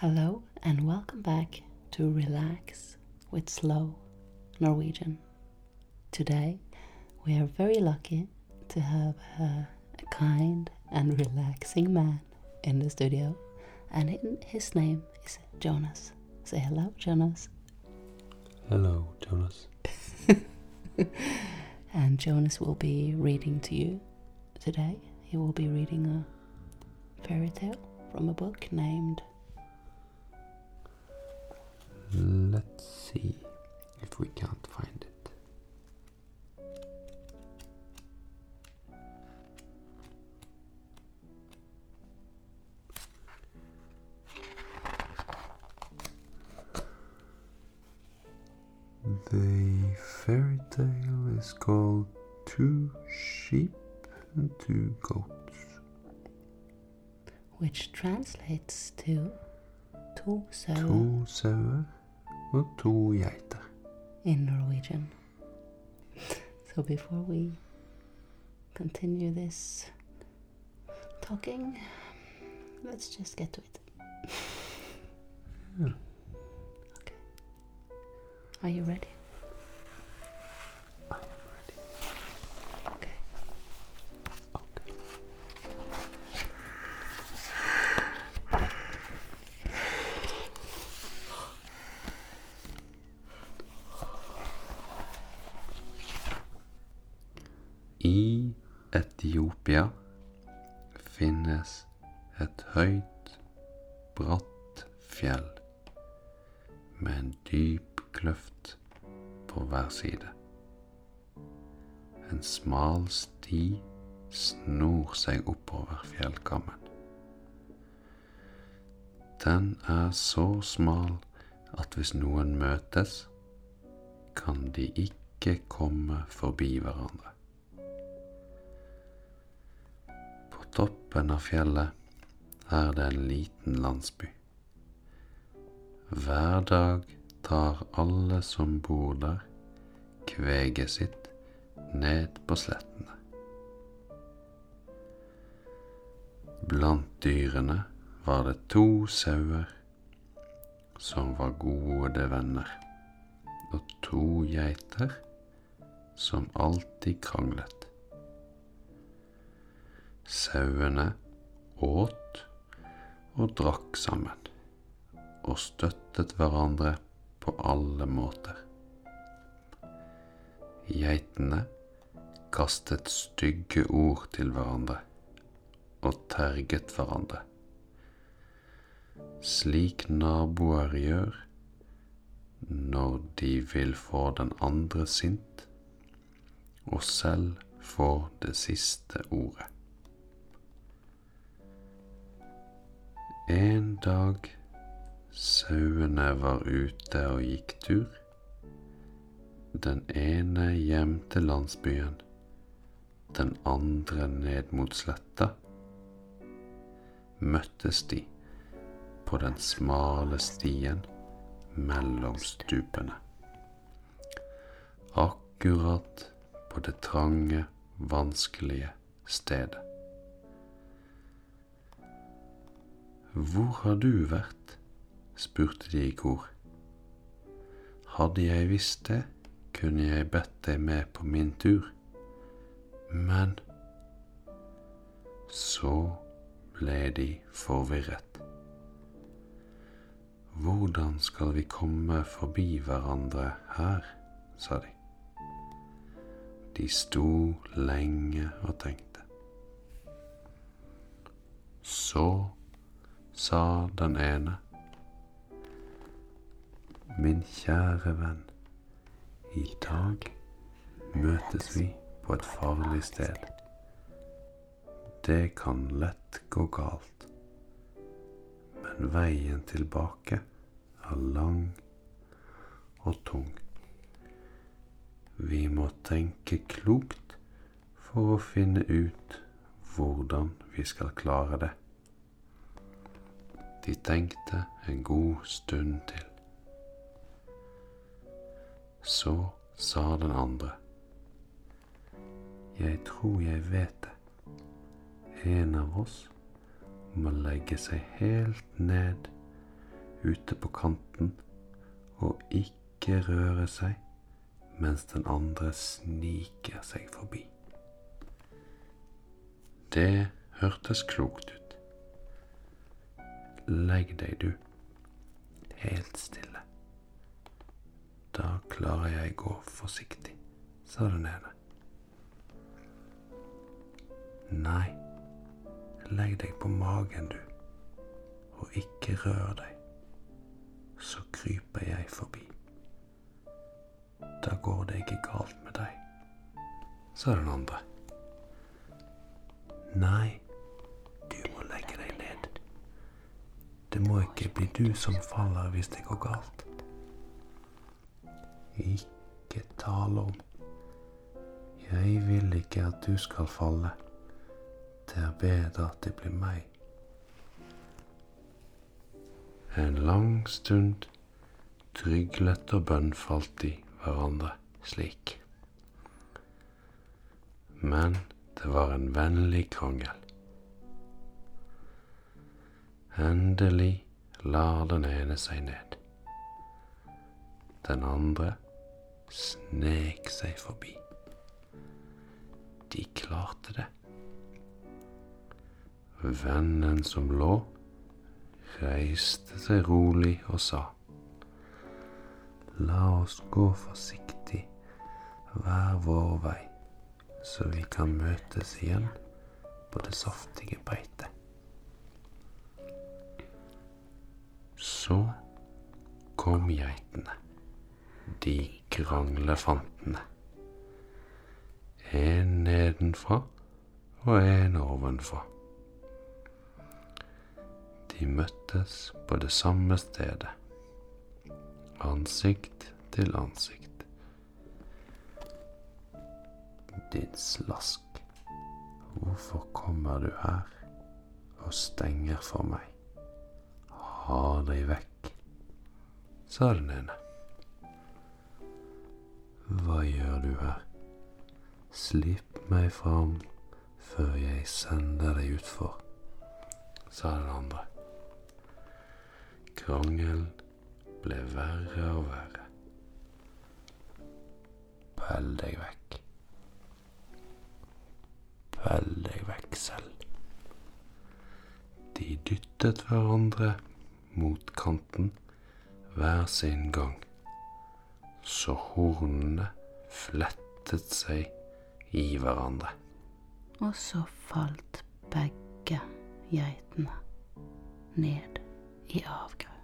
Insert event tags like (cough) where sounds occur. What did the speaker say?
Hello and welcome back to Relax with Slow Norwegian. Today we are very lucky to have a, a kind and relaxing man in the studio, and in, his name is Jonas. Say hello, Jonas. Hello, Jonas. (laughs) And Jonas will be reading to you today. He will be reading a fairy tale from a book named if we can't find it. The fairy tale is called Two Sheep and Two Goats. which translates to to so To sauer og to geiter. In Norwegian. So before we continue this talking, let's just get to it. Yeah. Okay. Are you ready? I Etiopia finnes et høyt, bratt fjell med en dyp kløft på hver side. En smal sti snor seg oppover fjellkammen. Den er så smal at hvis noen møtes, kan de ikke komme forbi hverandre. Toppen av fjellet er det en liten landsby. Hver dag tar alle som bor der, kveget sitt ned på slettene. Blant dyrene var det to sauer som var gode venner, og to geiter som alltid kranglet. Sauene åt og drakk sammen, og støttet hverandre på alle måter. Geitene kastet stygge ord til hverandre og terget hverandre, slik naboer gjør når de vil få den andre sint og selv få det siste ordet. En dag sauene var ute og gikk tur, den ene hjem til landsbyen, den andre ned mot sletta, møttes de på den smale stien mellom stupene. Akkurat på det trange, vanskelige stedet. Hvor har du vært? spurte de i kor. Hadde jeg visst det, kunne jeg bedt deg med på min tur. Men så ble de forvirret. Hvordan skal vi komme forbi hverandre her? sa de. De sto lenge og tenkte. Så sa den ene. Min kjære venn, i dag møtes vi på et farlig sted. Det kan lett gå galt, men veien tilbake er lang og tung. Vi må tenke klokt for å finne ut hvordan vi skal klare det. De tenkte en god stund til. Så sa den andre. Jeg tror jeg vet det. En av oss må legge seg helt ned ute på kanten og ikke røre seg mens den andre sniker seg forbi. Det hørtes klokt ut. Legg deg, du, helt stille. Da klarer jeg gå forsiktig, sa den ene. Nei, legg deg på magen, du, og ikke rør deg, så kryper jeg forbi. Da går det ikke galt med deg, sa den andre. Nei, Det må ikke bli du som faller hvis det går galt. Ikke tale om. Jeg vil ikke at du skal falle. Det er bedre at det blir meg. En lang stund tryglet og bønnfalt de hverandre slik. Men det var en vennlig krangel. Endelig lar den ene seg ned. Den andre snek seg forbi. De klarte det. Vennen som lå, reiste seg rolig og sa. La oss gå forsiktig hver vår vei, så vi kan møtes igjen på det saftige beitet. Så kom geitene, de kranglefantene. En nedenfra og en ovenfra. De møttes på det samme stedet, ansikt til ansikt. Din slask, hvorfor kommer du her og stenger for meg? Ha deg vekk, sa den ene. Hva gjør du her? Slipp meg fram før jeg sender deg utfor, sa den andre. Krangelen ble verre og verre. Pell deg vekk. Pell deg vekk selv. De dyttet hverandre mot kanten hver sin gang, så hornene flettet seg i hverandre. Og så falt begge geitene ned i avgrunnen.